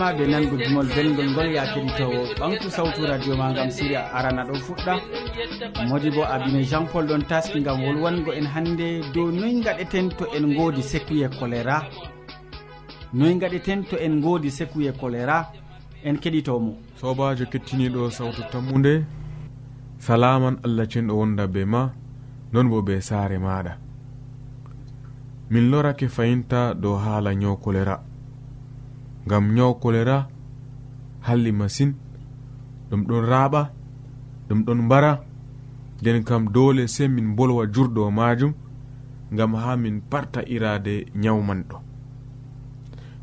weltanama be nango dumol belgol ngol ya keɗitowo ɓamtu sawtu radio ma gam siria arana ɗo fuɗɗa. Modi bo abine jean paul ɗon taski gam wolwango en hannde. Dow noy gaɗeten to en godi sekuye choléra noy gaɗeten to en godi sekuye choléra en keɗitomo. Sobajo kettiniɗo sawtu tammude salaman allah cenɗo wonda be ma non bo be saare maɗa. Min lorake fayinta dow haala nyaw choléra ngam nyaw choléra halli masine ɗum ɗon raaɓa ɗum ɗon mbara. Nden kam dole sey min bolwa jurɗo majum ngam ha min parta irade nyawmanɗo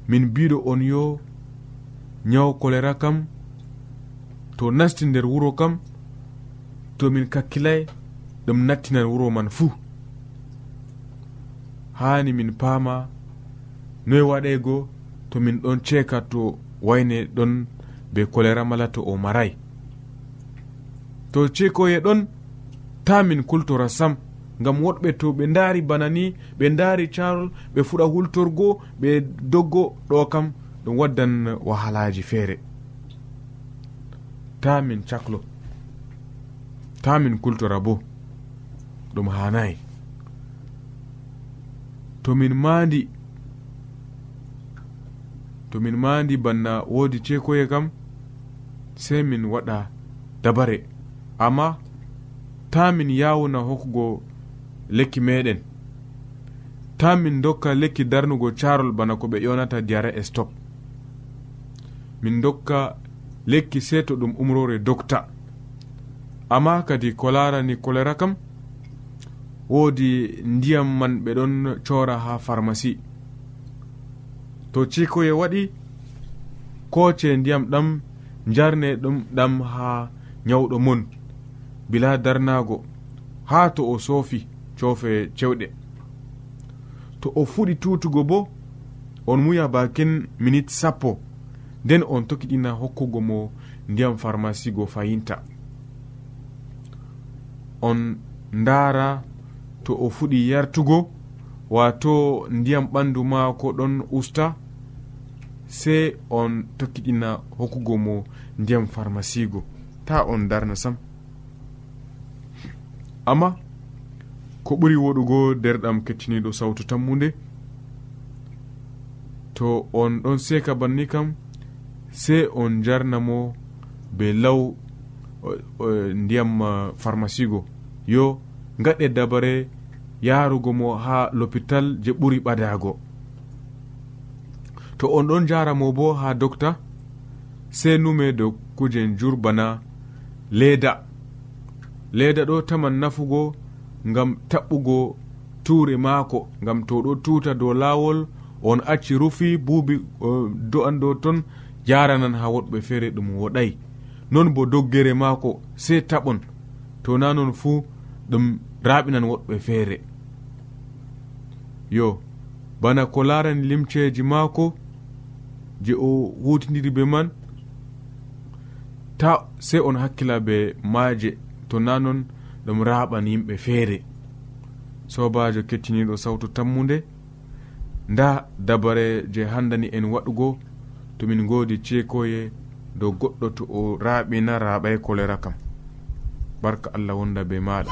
min biɗo on yo nyaw choléra kam to nasti nder wuro kam to min kakkilay ɗum nattinan wuro man fuu. Hani min paama noye waɗego to min ɗon ceeka to wayne ɗon be choléra mala to o maray. To ceekoye ɗon ta min kultora sam gam woɗɓe to ɓe daari bana ni ɓe daari carol ɓe fuɗa hultorgo ɓe doggo ɗo kam ɗum waddan wahalaji feere. Ta min caklo ta min kultora bo ɗum hanayi to min maandi to min mandi banna woodi ceekoye kam sei min waɗa dabare. Amma ta min yawuna hokkugo lekki meɗen ta min dokka lekki darnugo carol bana ko ɓe ƴonata diyara e stop. Min dokka lekki sey to ɗum umrore docta. Amma kadi ko larani choléra kam woodi ndiyam man ɓe ɗon cora ha pharmacie. to cikoye waɗi koce ndiyam ɗam jarne ɗum ɗam ha nyawɗo mon bila darnago ha to o soofi cofe cewɗe to o fuɗi tutugo bo on muya bakin minit sappo. Nden on tokkiɗina hokkugo mo ndiyam pharmacie go fayinta. On ndara to o fuɗi yartugo wato ndiyam ɓandu maako ɗon usta sey on tokkiɗina hokkugo mo ndiyam farmasigo ta on darna sam. Amma ko ɓuri woɗugo derɗam kettiniɗo sawtu tammude to on ɗon seka banni kam sey on jarnamo be law eh, eh, ndiyam eh, farmasigo yo gaɗe dabare yarugo mo ha l'hôpital je ɓuri ɓadago to on ɗon jaramo bo ha docta sei nume do kujen jurbana leda leda ɗo taman nafugo ngam taɓɓugo tuure maako ngam to ɗo tuta dow lawol on acci rufi buubi do'an dow ton jaranan ha woɗɓe feere ɗum woɗay. Non bo doggere maako sei taɓon to na non fuu ɗum raɓinan woɗɓe feere. yo bana ko larani limceji maako je o hutidiri be man ta sey on hakkila be maaje to na non ɗum raɓan yimɓe feere. Sobajo kettiniɗo sawtu tammude nda dabare je handani en waɗugo tomin godi ceekoye dow goɗɗo to o raɓina raɓay kolera kam. Barka allah wonda be maɗa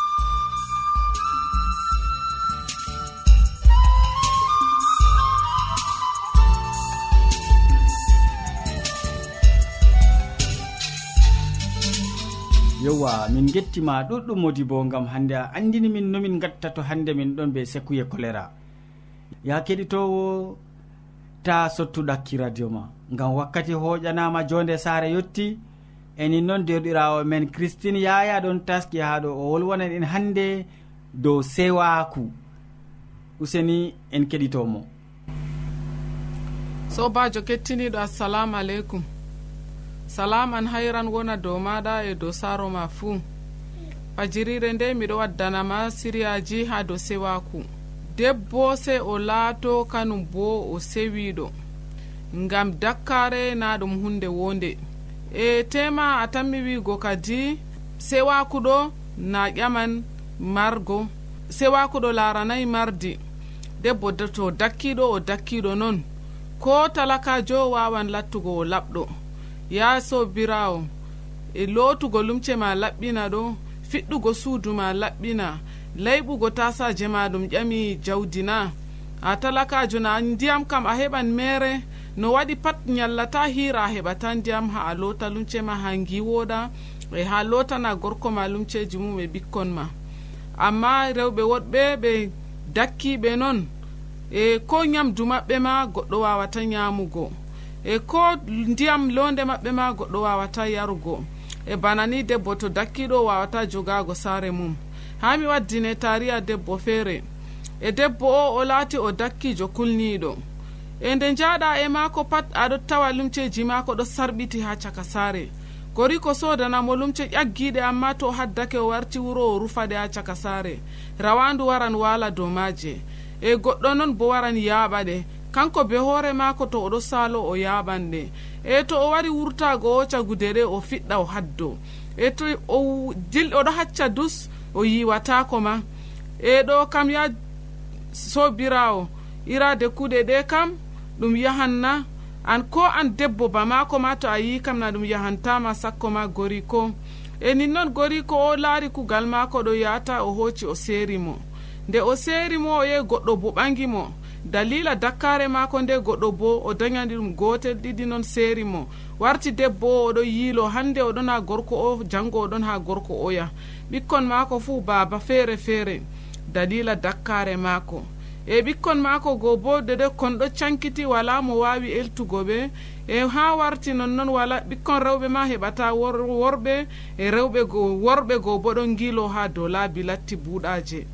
yowa min gettima ɗuɗɗum modi bo gam hande a andini min nomin gatta to hande min ɗon be sekuye choléra ya keɗitowo ta sottu ɗakki radio ma. Gam wakkati hoƴanama jonde saare yetti enin noon derɗirawo men christine yaya ɗon taski ha ɗo o wolwonan en hande dow sewaku useni en keɗitomo sobajo kettiniɗo assalamu aleykum. salam an hayran wona dow maɗa e dow saro ma fuu fajirire nde miɗo waddanama siriyaji ha dow sewaku. Debbo se o laato kanum bo o sewiɗo. Ngam dakkare na ɗum hunde wonde. E tema a tammi wigo kadi sewakuɗo na ƴaman margo. Sewakuɗo laranayi mardi. Debbo to dakkiɗo o dakkiɗo noon ko talakajo wawan lattugo o laɓɗo. ya sobirawo e lotugo lumce ma laɓɓina ɗo fiɗɗugo suudu ma laɓɓina. Layɓugo tasaje ma ɗum ƴami jawdi na. A talakajo na ndiyam kam a heɓan mere no waɗi pat nyallata hira a heɓata ndiyam ha a lota lumce ma ha giwoɗa e ha lotana gorko ma lumceji mum e ɓikkon ma. Amma rewɓe woɗɓe ɓe dakkiɓe noon e ko nyamdu maɓɓe ma goɗɗo wawata nyamugo e ko ndiyam londe maɓɓe ma goɗɗo wawata yarugo. E bana ni debbo to dakkiɗo wawata jogago saare mum. Ha mi waddine tariya debbo feere e debbo o o laati o dakkijo kulniɗo e nde jaɗa e maako pat aɗo tawa lumceji maako ɗo sarɓiti ha caka saare. Gori ko sodanamo lumce ƴaggiɗe amma to haddake o warti wuro o rufaɗe ha caka saare. Rawandu waran wala dow maje e goɗɗo noon bo waran yaaɓaɗe. kanko be hoore maako to oɗo saalo o yaɓan nde e to o wari wurtago o cagude ɗe o fiɗɗa o haddo. E to o dil oɗo hacca dus o yiwatako ma. E ɗo kam ya sobirawo irade kuɗe ɗe kam ɗum yahanna. An ko an debbo ba bamako ma to a yi kam na ɗum yahantama sakko ma gori ko. E nin noon gori ko o laari kugal maako ɗo yahata o hooci o seeri mo. Nde o seeri mo o yehi goɗɗo bo ɓangi mo. dalila dakkare mako nde goɗɗo bo o dañani ɗum gotel ɗiɗi noon seeri mo. Warti debbo o oɗo yiilo hande oɗon ha gorko o janngo oɗon ha gorko oya ɓikkon mako fuu baaba feere feere. Dalila dakkare maako. E ɓikkon maako goo bo dede konɗo cankiti wala mo wawi eltugo ɓe. E ha warti nonnoon wala ɓikkon rewɓe ma heɓata worɓe. E rewɓe go worɓe goo bo ɗon gilo ha dow laabi latti buuɗaje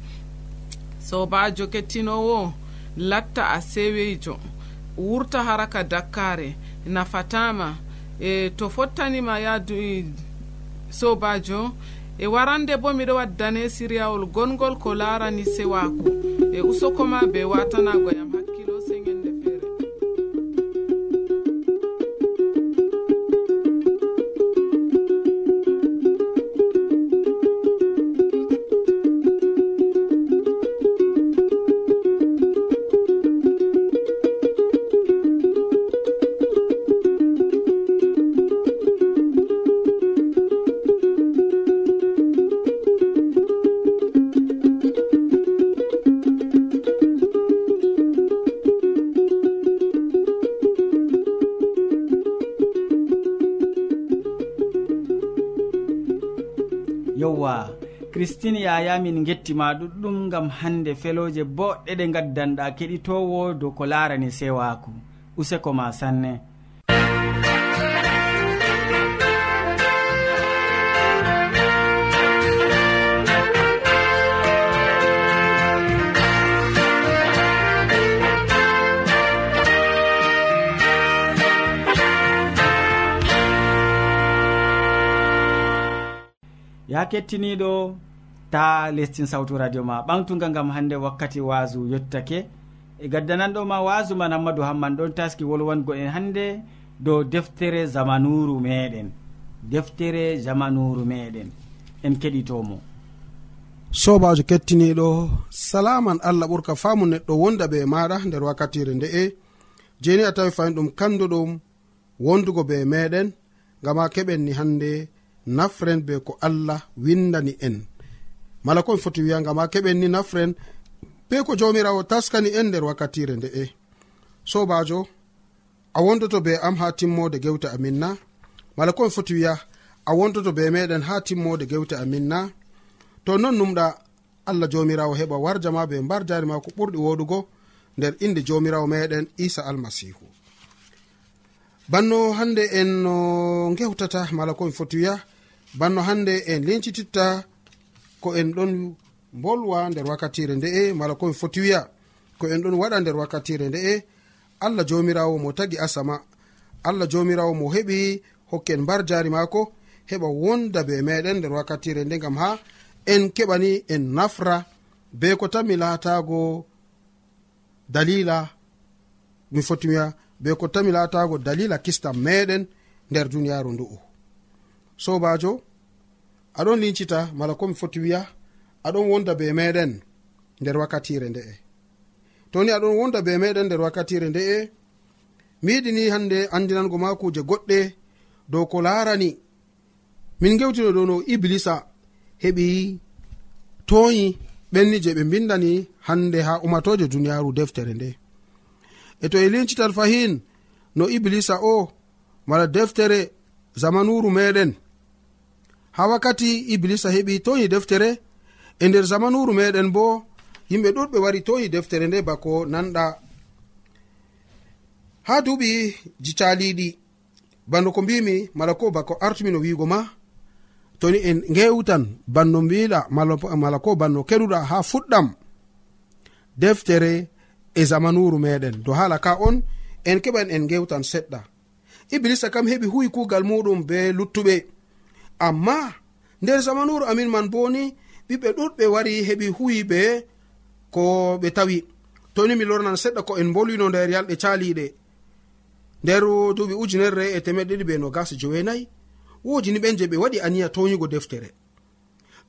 sobajo kettinowo latta a seweyjo wurta haraka dakkare nafatama e to fottanima yaadu e, sobajo e warande bo miɗo waddane siriyawol gongol ko larani sewaku e usokoma be watanago e yaya min gettima ɗuɗɗum gam hande feloje boɗɗe ɗe gaddanɗa keɗitowo dow ko larani sewaku. Useko ma sanne. Ya kettiniɗo ta lestin sawtu radio ma. Ɓamtuga gam hande wakkati wasu yettake e gaddananɗo ma wasu man hammadou hamman ɗon taski wolwango en hande dow deftere zamanuru meɗen deftere zamanuru meɗen en keɗitomo. Sobajo kettiniɗo salaman allah ɓurka famu neɗɗo wonda be maɗa nder wakkatire nde'e. Jeni a tawi fayin ɗum kanduɗum wondugo be meɗen gam ha keɓen ni hande nafren be ko allah windani en. mala komi foti wiya gam keɓen ni nafren be ko jamirawo taskani en nder wakkatire nde'e sobajo a wondoto be am ha timmode gewte amin na. Mala komi foti wiya a wondoto be meɗen ha timmode gewte amin na. To non numɗa allah jomirawo heɓa warja ma be mbar jari ma ko ɓurɗi woɗugo nder inde jomirawo meɗen isa almasihu. Banno hande en no gewtata mala komi foti wiya banno hande en lincititta ko en ɗon bolwa nder wakkatire nde'e mala komi foti wiya ko en ɗon waɗa nder wakkatire nde'e allah jomirawo mo tagi asama allah jomirawo mo heɓi hokken mbar jari maako heɓa wonda be meɗen nder wakkatire nde gam ha en keɓani en nafra be ko tan mi laatago dalila mi foti wiya be ko tan mi laatago dalila kista meɗen nder duniyaru ndu'u. Sobajo aɗon lincita mala komi foti wiya aɗon wonda be meɗen nder wakkatire nde'e. Toni aɗon wonda be meɗen nder wakkatire nde'e mi yiɗini hande andinango ma kuje goɗɗe dow ko larani. Min gewtino dow no iblisa heɓi toyi ɓenni je ɓe bindani hande ha umatoje duniyaru deftere nde. E to e lincitan fahin no iblisa o mala deftere zamanuru meɗen. ha wakkati iblisa heɓi toyi deftere e nder zamanuru meɗen bo yimɓe ɗuɗɓe wari toyi deftere nde bako nanɗa. Ha duuɓi jicaliɗi banno ko mbimi mala ko bako artumi no wigo ma toni en gewtan banno mbiɗa mala ko banno keɗuɗa ha fuɗɗam. Deftere e zamanuru meɗen do hala ka on en keɓan en gewtan seɗɗa. Iblisa kam heɓi huwi kugal muɗum be luttuɓe. amma nder zamanuru amin man boni ɓiɓɓe ɗuɗɓe wari heɓi huwi ɓe ko ɓe tawi. Toni mi lornan seɗɗa ko en bolwino nder yalɗe caliɗe nder duuɓi ujunerre e temeɗe ɗiɗi ɓe no gas jowenayi wodi ni ɓen je ɓe waɗi aniya toyugo deftere.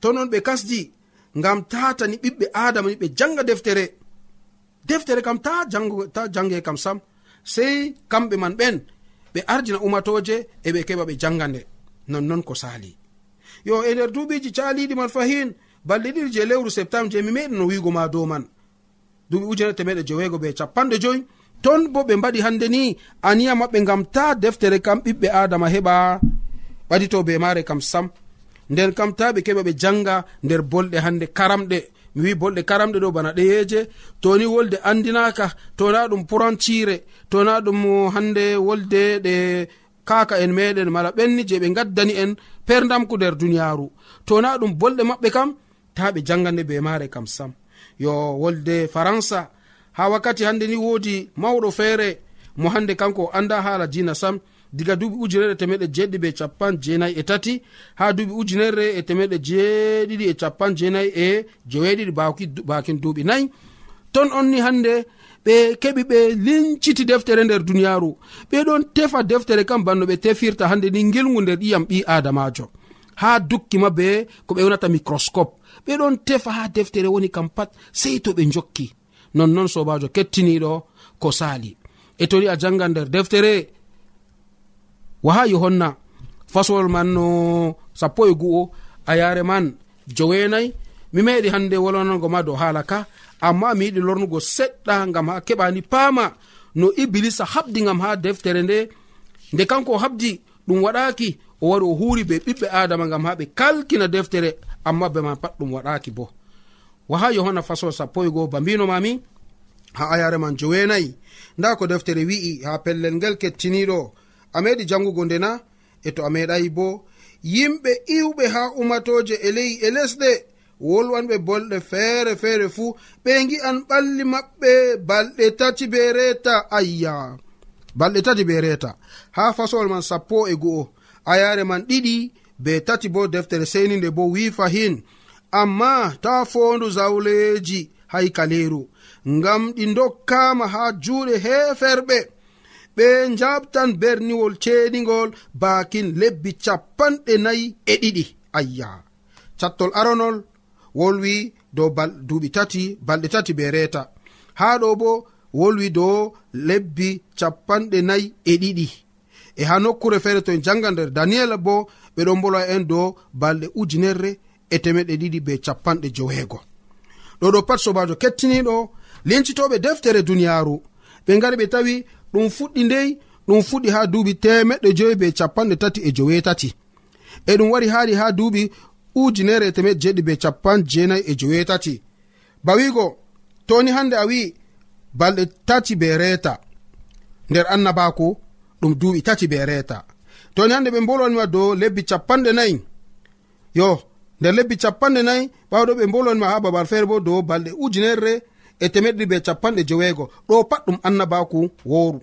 To non ɓe kasdi ngam tatani ɓiɓɓe adama ni ɓe janga deftere. Deftere kam ta ta jange kam sam. Sei kamɓe man ɓen ɓe ardina umatoje eɓe keɓa ɓe janga nde. nonnon ko sali yo e nder duuɓiji caliɗi man fahin balɗe ɗiɗi je lewru septembre je mi meɗi no wigo ma dow man. Duuɓi ujunere temeɗe jeweego be capanɗe joyi ton bo ɓe mbaɗi hande ni aniya maɓɓe ngam ta deftere kam ɓiɓɓe adama heɓa. Ɓaɗito be mare kam sam. Nden kam ta ɓe keɓa ɓe janga nder bolɗe hande karamɗe. Mi wi bolɗe karamɗe ɗo bana ɗeyeje toni wolde andinaka to na ɗum purancire to na ɗum hande wolde ɗe kaka en meɗen mala ɓenni je ɓe gaddani en perdamku nder duniyaru to na ɗum bolɗe maɓɓe kam ta ɓe jangande be mare kam sam. Yo wolde faransa ha wakkati hande ni wodi mawɗo feere mo hande kanko anda hala dina sam diga duuɓi ujunere temeɗe jeɗɗi be capan jeenayi e tati ha duuɓi ujunere e temeɗe jeeɗiɗi e capan jeenayi e jeweɗiɗi bakin duuɓi nayi. Ton on ni hande ɓe keɓi ɓe linciti deftere nder duniyaaru. Ɓeɗon tefa deftere kam banno ɓe tefirta hande ni gilgu nder ƴiyam ɓi adamajo ha dukkima be ko ɓe wonata microscope ɓeɗon tefa ha deftere woni kam pat sei to ɓe jokki nonnon sobajo kettiniɗo ko sali e toni a janga nder deftere waha yohanna fasowol man no sappo e gu'o a yare man jowenayi mi meɗi hande wolwanango ma dow haala ka amma mi yiɗi lornugo seɗɗa gam ha keɓani paama no iblisa habdi gam ha deftere nde. Nde kanko o habdi ɗum waɗaki o wari o huuri be ɓiɓɓe adama gam ha ɓe kalkina deftere amma be man pat ɗum waɗaki bo. Waha yohanna faso sappo e goo ba mbinomami ha ayare man joweenayi. Nda ko deftere wi'i ha pellel ngel kettiniɗo a meɗi jangugo ndena e to a meɗayi bo yimɓe iwɓe ha umatoje e ley'i e lesɗe. wolwanɓe bolɗe feere feere fuu ɓe gi'an ɓalli maɓɓe balɗe tati be reeta ayya. Balɗe tati be reeta. Ha fasowol man sappo e go'o. Ayare man ɗiɗi be tati bo deftere seninde bo wi fahin amma ta fondu zawleji hay kaleru ngam ɗi dokkama ha juuɗe heferɓe ɓe jabtan berniwol ceeɗigol bakin lebbi capanɗe nayi e ɗiɗi ayya. Cattol aronol wolwi dow duuɓi tati balɗe tati be reeta. Ha ɗo bo wolwi dow lebbi capanɗe nayi e ɗiɗi. E ha nokkure feere to en janga nder daniyel bo ɓeɗon bolwa en dow balɗe ujunerre e temeɗe ɗiɗi be capanɗe joweego. Ɗo ɗo pat sobajo kettiniɗo lincitoɓe deftere duniyaru ɓe ngari ɓe tawi ɗum fuɗɗi ndey ɗum fuɗɗi ha duuɓi temeɗɗe joyi be capanɗe tati e jowetati e ɗum wari haari ha duuɓi ujunere e temed jeɗi be capan jeenayi e jowetati bawigo toni hande a wi'i balɗe tati be reeta. Nder annabaku ɗum duuɓi tati be reeta. Toni hande ɓe mbolwanima dow lebbi capanɗe nayi. Yo nder lebbi capanɗe nayi ɓawɗo ɓe mbolwanima ha babal feere bo dow balɗe ujunerre e temeɗɗi be capanɗe joweego. Ɗo pat ɗum annabaku wooru.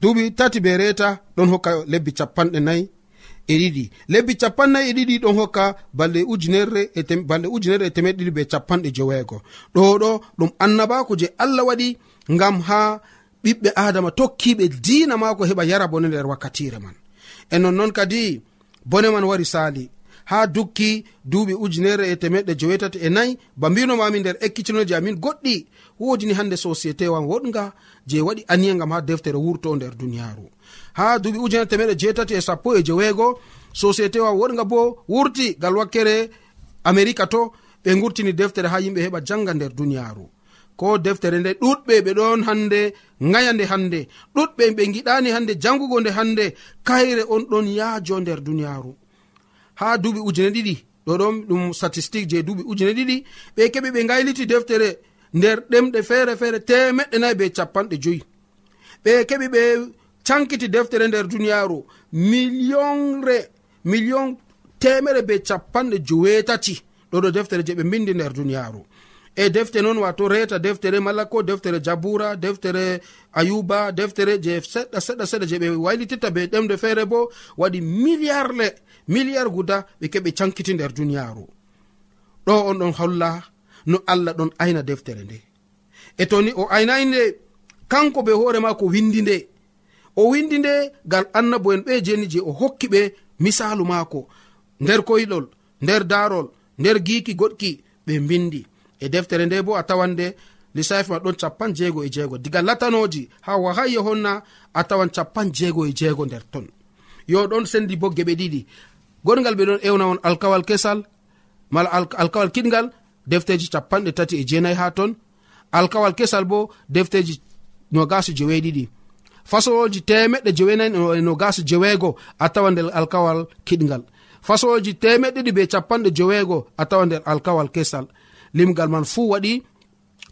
Duuɓi tati be reeta ɗon hokka lebbi capanɗe nayi. e ɗiɗi. Lebbi capannayi e ɗiɗi ɗon hokka balɗe ujunerre e balɗe ujunerre e temeɗe ɗiɗi be capanɗe joweego. Ɗo ɗo ɗum annabako je allah waɗi ngam ha ɓiɓɓe adama tokkiɓe diina maako heɓa yara bone nder wakkatire man. E nonnoon kadi bone man wari sali ha dukki duuɓi ujunere e temeɗɗe jowetati e nayi ba mbinomami nder ekkitinoji amin goɗɗi. Wodini hande société wa woɗga je waɗi aniya gam ha deftere wurto nder duniyaru ha duuɓi ujunere temeɗe jeetati e sappo e jeweego société wa woɗga bo wurti gal wakkere america to ɓe gurtini deftere ha yimɓe heɓa janga nder duniyaru ko deftere nde ɗuɗɓe ɓe ɗon hande gaya nde hande ɗuɗɓe ɓe giɗani hande jangugo nde hande kayre on ɗon yaajo nder duniyaru ha duuɓi ujune ɗiɗi ɗo ɗon ɗum statistique je duuɓi ujune ɗiɗi ɓe keɓi ɓe gayliti deftere nder ɗemɗe feere feere temeɗɗe nayi be capanɗe joyi. Ɓe keɓi ɓe cankiti deftere nder duniyaru millionre million temere be capanɗe jowetati ɗo ɗo deftere je ɓe bindi nder duniyaru e defte noon wato reta deftere malla ko deftere jabura deftere ayuba deftere je seɗɗa seɗɗa seɗɗa je ɓe waylititta be ɗemde feere bo waɗi miliyarle milliard guda ɓe keɓe cankiti nder duniyaru ɗo on ɗon holla no allah ɗon ayna deftere nde. E toni o aynayi nde kanko be hoore ma ko windi nde. o windi nde ngal annabo en ɓe jeni je o hokki ɓe misalu maako. Nder koyɗol nder darol nder giiki goɗki ɓe mbindi. E deftere nde bo a tawande lissafi ma ɗon capan jeego e jeego. Diga latanoji ha waha yohanna a tawan capan jeego e jeego nder ton. Yo ɗon sendi bo geɓe ɗiɗi. Goɗgal ɓe ɗon ewna on alkawal kesal mala alkawal kiɗgal defteji capanɗe tati e jeenayi ha ton. Alkawal kesal bo defteji nogasi jeweeɗiɗi fasowoji temeɗɗe jewenayi no gaso jeweego a tawa nder alkawal kiɗgal. Fasowoji temeɗɗiɗi be capanɗe jeweego a tawa nder alkawal kesal. Limgal man fuu waɗi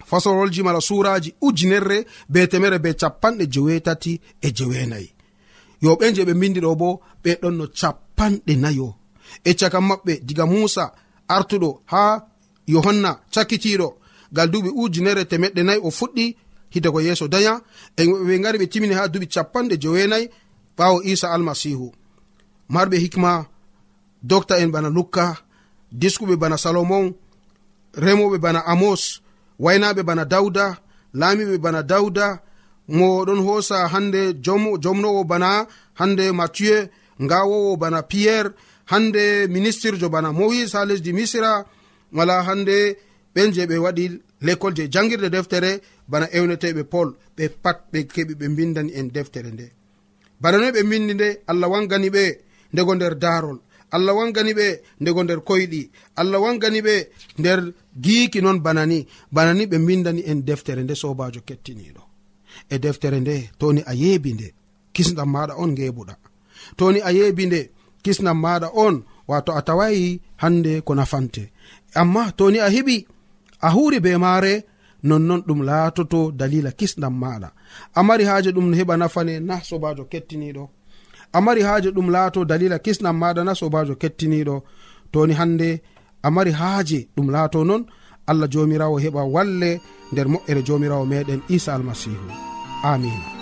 fasorolji mala suraji ujunerre be temere be capanɗe jewetati e jewenayi yo yoɓe je ɓe bindi ɗo bo ɓe ɗon no capanɗe nayo. E caka maɓɓe diga musa artuɗo ha yohanna cakkitiɗo gal duɓi ujunere temeɗɗe nayi o fuɗɗi hidda ko yeeso daya ɓe gari ɓe timini ha duuɓi capanɗe jowenayi ɓawo isa almasihu marɓe hikma docta en bana lukka diskuɓe bana salomon remoɓe bana amos waynaɓe bana dawda laamiɓe bana dawda mo ɗon hoosa hande jomnowo bana hande mathieu ngawowo bana pierre hande ministirjo bana moïse ha lesdi misra wala hande ɓen je ɓe waɗi l'école je jangirde deftere bana ewneteɓe paul ɓe pat ɓe keɓi ɓe mbindani en deftere nde. Bana noy ɓe mbindi nde allah wangani ɓe ndego nder daarol allah wangani ɓe ndego nder koyɗi allah wangani ɓe nder giiki noon banani banani ɓe mbindani en deftere nde sobajo kettiniɗo. E deftere nde toni a yeebi nde kisdam maɗa on ngebuɗa toni a yeebi nde kisnam maɗa on wato a tawayi hande ko nafante. Amma toni a heɓi a huri be maare nonnon ɗum laatoto dalila kisnam maɗa a mari haaje ɗum heɓa nafane na sobajo kettiniɗo a mari haaje ɗum laato dalila kisnam maɗa na sobajo kettiniɗo toni hande a mari haaje ɗum laato noon allah jomirawo heɓa walle nder moƴƴere jomirawo meɗen isa almasihu amina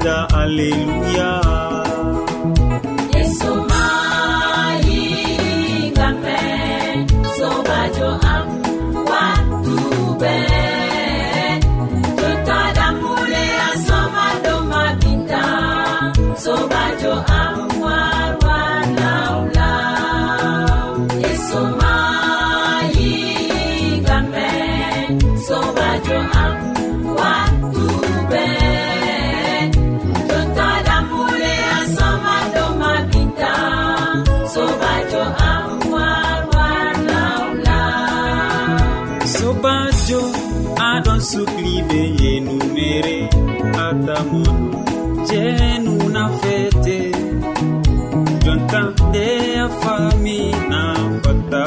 pada alleluya sukli be yenumere atamonu jenuna fete jonta nde a fami na fata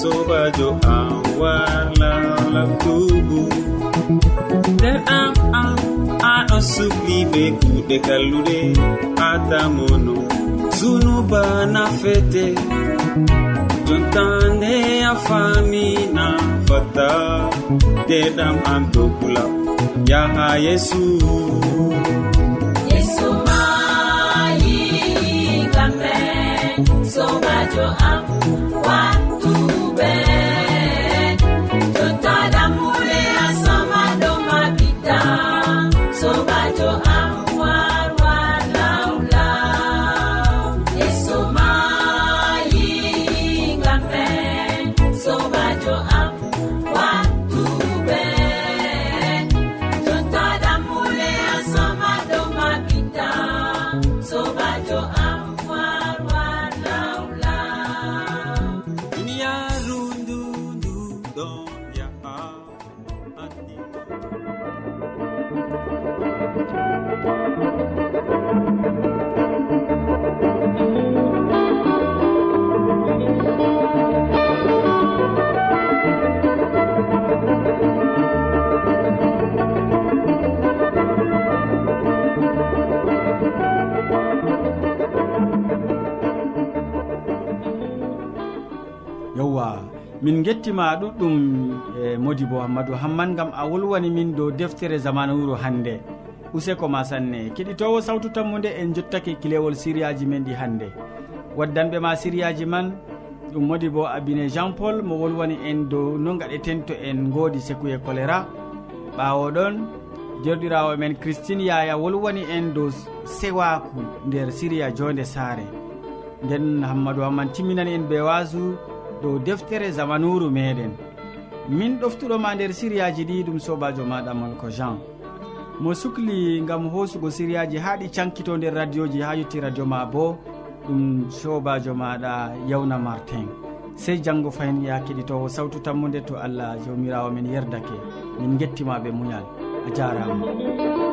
sobajo an warlalabtugu nder am am aɗo sukli be kuɗe kalluɗe. Atamono zunuba na fete jontande a fami na fadda deɗam an dow kula. Yaha yesu. Yesu mayi kamɓe sobajo am. gettima ɗuɗɗum e modi bo hammadou hamman gam a wolwani min dow deftere zamana wuro hannde. Useko ma sanne keɗitowo sawtu tammude en jottake kilewol siriyaji men ɗi hannde. Waddanɓe ma siriyaji man ɗum modi bo abine jean paul mo wolwani en dow no gaɗeten to en goodi sekuye choléra ɓawo ɗon jerɗirawo men christine yaya wolwani en dow sewaku nder siriya jonde saare. Nden hammadou hamman timminani en be wasu dow deftere zamanuru meɗen. Min ɗoftuɗoma nder siriyaji ɗi ɗum sobajo maɗa molko jean. Mo sukli gam hosugo siriyaji ha ɗi cankito nder radioji ha yetti radio ma bo ɗum sobajo maɗa yawna martin. Sey janggo fayin ya keɗitowo sawtu tammude to allah jawmirawo men yerdake min gettima ɓe muñal a jarama.